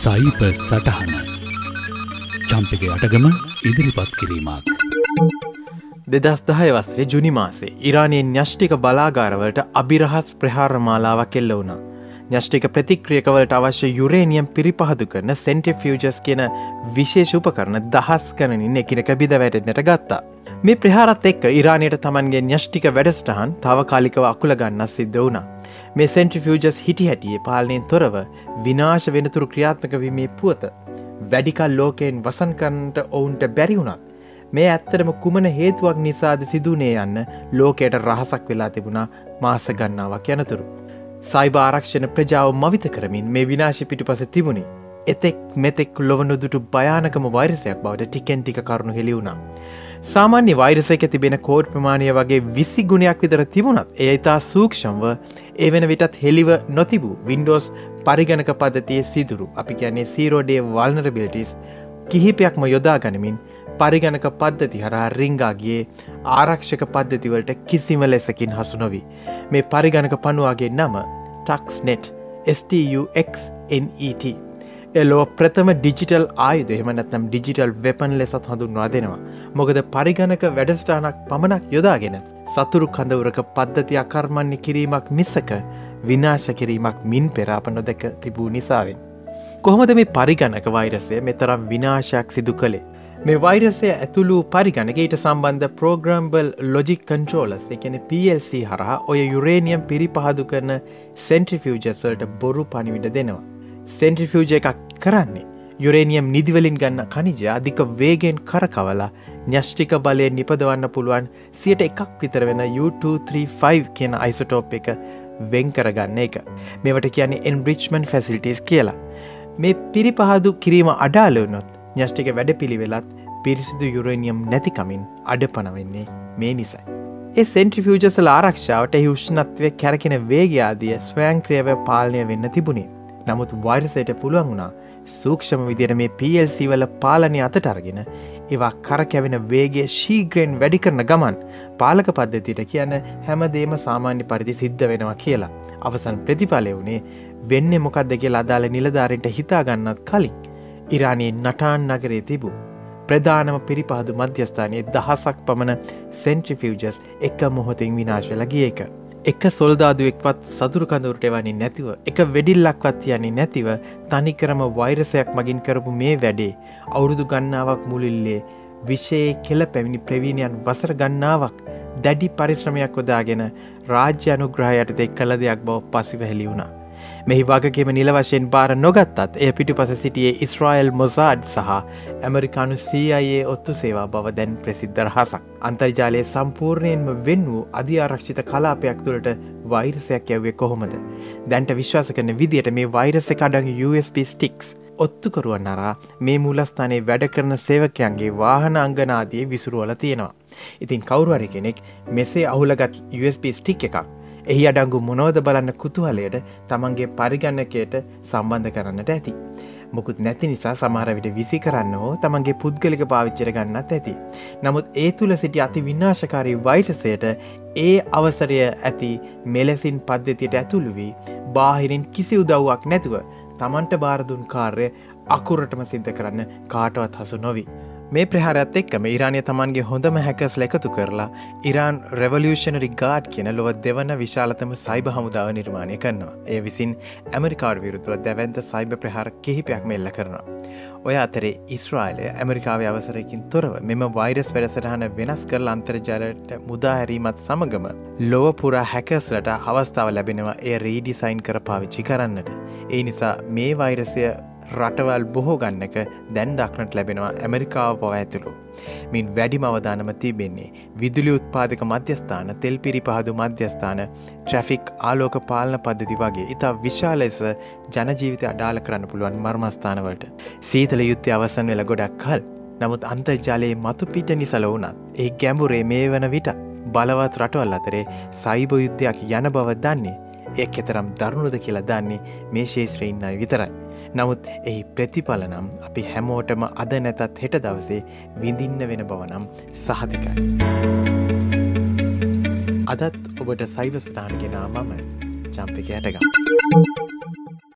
සයිප සටහන චම්පක අටගම ඉදිරිපත් කිරීමක්. දෙදස් දහය වස්රේ ජුනි මාසේ ඉරානයෙන් ඥෂ්ටික බලාගාරවලට අභිරහස් ප්‍රහාරමාලාවක් එල්ල වුණා. ඥෂ්ටික ප්‍රතික්‍රියකවලට අවශ්‍ය යුරේනියම් පිරිපහදු කරන සෙන්ටිෆියජස් කියන විශේෂ උපකරන දහස් කනනින් එකනක බිද වැටෙන්නට ගත්තා. මේ ප්‍රහාරත් එක්ක ඉරානයට තමන්ගේ ඥෂ්ටික වැඩස්ටහන් තාවකාලිකව අකුල ගන්නස් සිද්ධ වුණා. මේ සෙන්ට්‍රිෆියජස් හිටි හැටියේ පාලනයෙන් තොරව විනාශ වෙනතුරු ක්‍රියාත්මක වීමේ පුවත වැඩිකල් ලෝකයෙන් වසන්කන්ට ඔවුන්ට බැරිවුණත් මේ ඇත්තරම කුමන හේතුවක් නිසාද සිදුනේ යන්න ලෝකයට රහසක් වෙලා තිබුණා මාස ගන්නාවක් යනතුරු. සයිබ ආරක්ෂණ ප්‍රජාව මවිත කරමින් මේ විනාශි පිටු පස තිබුණේ. එතෙක් මෙතෙක් ලොවනොදුටු භයානකම වෛරසයක් බවට ටිකෙන් ටික කරුණු හෙළිවුණා. සාමාන්‍ය වෛරසයක තිබෙන කෝඩ් ප්‍රමාණය වගේ විසි ගුණයක් විතර තිබුණත් ඒ ඉතා සූක්ෂම්ව ඒ වෙන විටත් හෙළිව නොතිබූ වින්ඩෝස් පරිගණක පද්ධතිය සිදුරු අපි කියන්නේ සීරෝඩේ වල්නරබිලිටිස් කිහිපයක්ම යොදා ගනිමින් පරිගණක පද්ධති හරහා රිංගාගේ ආරක්ෂක පද්ධතිවලට කිසිම ලෙසකින් හසු නොවී මේ පරිගණක පනුවගේ නම ටක්ස්නෙට් STUXNET එලෝ ප්‍රථම ඩිජිටල් ආයුද එහමනත්නම් ඩිජිටල් වෙපන් ලෙසත් හඳුන්වා දෙනවා. මොකද පරිගණක වැඩස්ටානක් පමණක් යොදාගෙන සතුරු කඳවරක පද්ධති අකර්මණ්‍ය කිරීමක් මිස්සක විනාශ කිරීමක් මින් පෙරාප නොදැක තිබූ නිසාවෙන්. කොහොමද මේ පරිගණක වෛරසය මෙතරම් විනාශයක් සිදු කළේ. මේ වෛරසය ඇතුළු පරිගණකයට සම්බන්ධ ප්‍රෝග්‍රම්බල් ලොජික් කන්ට්‍රෝලස් එකන PLC හරහා ඔය යුරේනියම් පිරිපහදු කරන සෙන්ට්‍රිෆියජසල්ට බොරු පනිවිට දෙනවා. සෙන්ට්‍රිෆියජ එකක් කරන්නේ. යුරේනියම් නිදිවලින් ගන්න කනිජ අධික වේගෙන් කරකවලා ඥෂ්ටික බලය නිපදවන්න පුළුවන් සියට එකක් විතර වෙන U235 කියන අයිසටෝප් එක වෙන් කරගන්න එක. මේවට කියන්නේ එන්බ්‍රිච්මන් ෆැසිලිටස් කියලා. මේ පිරිපහදු කිරීම අඩාලවනොත් ඥෂ්ටික වැඩ පිළිවෙලත් පිරිසිදු යුරේනියම් නැතිකමින් අඩ පනවෙන්නේ මේ නිසයි. ඒ සෙන්ට්‍රිෆියජසල ආරක්ෂාවට හිුෂ්ණත්වය කැරකෙන වේගයාදිය ස්වයංක්‍රියව පාලනය වෙන්න තිබුණේ. නමුත් වෛරසයට පුළුවන් වුණා සූක්ෂම විදියට මේ PLC වල පාලනය අතට අරගෙන ඒවා කරකැවෙන වේගේ ශීග්‍රෙන් වැඩි කරන ගමන් පාලක පද්ධතිට කියන්න හැමදේම සාමාන්‍ය පරිදි සිද්ධ වෙනවා කියලා. අවසන් ප්‍රතිඵලය වුණේ වෙන්න මොකක්ද කියලා අදාළ නිලධාරෙන්ට හිතාගන්නත් කලින්. ඉරානයේ නටාන් නගරේ තිබූ. ප්‍රධානම පිරිපහදු මධ්‍යස්ථානයේ දහසක් පමණ සෙන්ට්‍රිෆියජස් එක මොහොතින් විනාශ ලගිය එක. එක සොල්දාදුවෙක්වත් සතුරු කඳුරට එවන්නේ නැතිව එක වෙඩිල්ලක්වත් යන්නේ නැතිව තනිකරම වෛරසයක් මගින් කරපු මේ වැඩේ අවුරුදු ගන්නාවක් මුලිල්ලේ විෂයේ කෙල පැමිණි ප්‍රවීණයන් වසර ගන්නාවක් දැඩි පරිශ්‍රමයක් යොදාගෙන රාජ්‍ය අනුග්‍රහයට එක් කළ දෙයක් බව පසිව හැලි වුණා. මෙහි වගකීම නිල වශයෙන් බාර නොගත්තත් එය පිටු පස සිටියේ ඉස්රායිල් මොසාඩ් සහ ඇමරිකානු සයේ ඔත්තු සේවා බව දැන් ප්‍රසිද්ධ රහසක්. අන්තර්ජාලය සම්පූර්ණයෙන්ම වෙන් වූ අධිආරක්ෂිත කලාපයක් තුළට වෛරසයක් යැවේ කොහොමද. දැන්ට විශ්වාස කරන විදියට මේ වෛරස කඩන් USB ස්ටික්ස් ඔත්තුකරුවන් අරා මේ මූලස්ථානයේ වැඩ කරන සේවකයන්ගේ වාහන අංගනාදී විසුරුවල තියෙනවා. ඉතින් කවරුවරි කෙනෙක් මෙසේ අහුලගත් USB ස්ටික් එකක් එහි අඩංගු මොනෝද බලන්න කුතුහලයට තමන්ගේ පරිගන්නකයට සම්බන්ධ කරන්නට ඇති. මොකුත් නැති නිසා සමහරවිට විසි කරන්න හෝ තමන්ගේ පුද්ගලික පාවිච්චර ගන්නත් ඇති. නමුත් ඒ තුළ සිටි අති විනාශකාරී වෛටසයට ඒ අවසරය ඇති මෙලෙසින් පද්ධතියට ඇතුළු වී බාහිරින් කිසි උදව්වක් නැතුව තමන්ට බාරදුන් කාර්ය අකුරටම සිද්ධ කරන්න කාටවත් හසු නොවී. මේ ප්‍රහාරත් එක්කම ඉරානය තමන්ගේ හොඳම හැකස් ලැකතු කරලා ඉරාන් රෙවලියෂනරි ගාඩ් කියන ලොව දෙවන විශාලතම සයිබ හමුදාව නිර්මාණය කරනවා. ඒ විසින් ඇමරිකාඩ් විරුද්ධව දැවන්ත සයිබ ප්‍රහාර කිහිපයක් මෙල්ල කරනවා. ඔය අතරේ ඉස්රායිලය ඇමරිකාව අවසරයකින් තොරව මෙම වෛරස් වැඩසටහන වෙනස් කරල අන්තර්ජාලට මුදාහැරීමත් සමගම ලොව පුරා හැකස්ලට අවස්ථාව ලැබෙනවා එය රීඩිසයින් කර පාවිච්චි කරන්නට. ඒ නිසා මේ වෛරසය රටවල් බොහෝ ගන්නක දැන් දක්නට ලැබෙනවා ඇමරිකාව පව ඇතුළු. මින් වැඩිම අවධානම තිබෙන්නේ විදුලි උත්පාදක මධ්‍යස්ථාන තෙල් පිරි පහදු මධ්‍යස්ථාන ට්‍රැෆික් ආලෝක පාලන පද්ධති වගේ ඉතා විශාලෙස ජනජීවිත අඩාල කරන්න පුළුවන් මර්මස්ථානවලට. සීතල යුත්තය අවසන් වෙල ගොඩක් කල් නමුත් අන්තර්ජාලයේ මතු පිට නිසල වුනත් ඒ ගැඹුරේ මේ වන විට බලවත් රටවල් අතරේ සයිබ යුද්ධයක් යන බව දන්නේ එය කෙතරම් දරුණුද කියලා දන්නේ මේ ශේත්‍රයින්නයි විතරයි. නමුත් එහි ප්‍රතිඵල නම් අපි හැමෝටම අද නැතත් හෙට දවසේ විඳින්න වෙන බවනම් සහතිකයි. අදත් ඔබට සයිවස්ටාන් ගෙනා මම චම්පික ඇටගම්.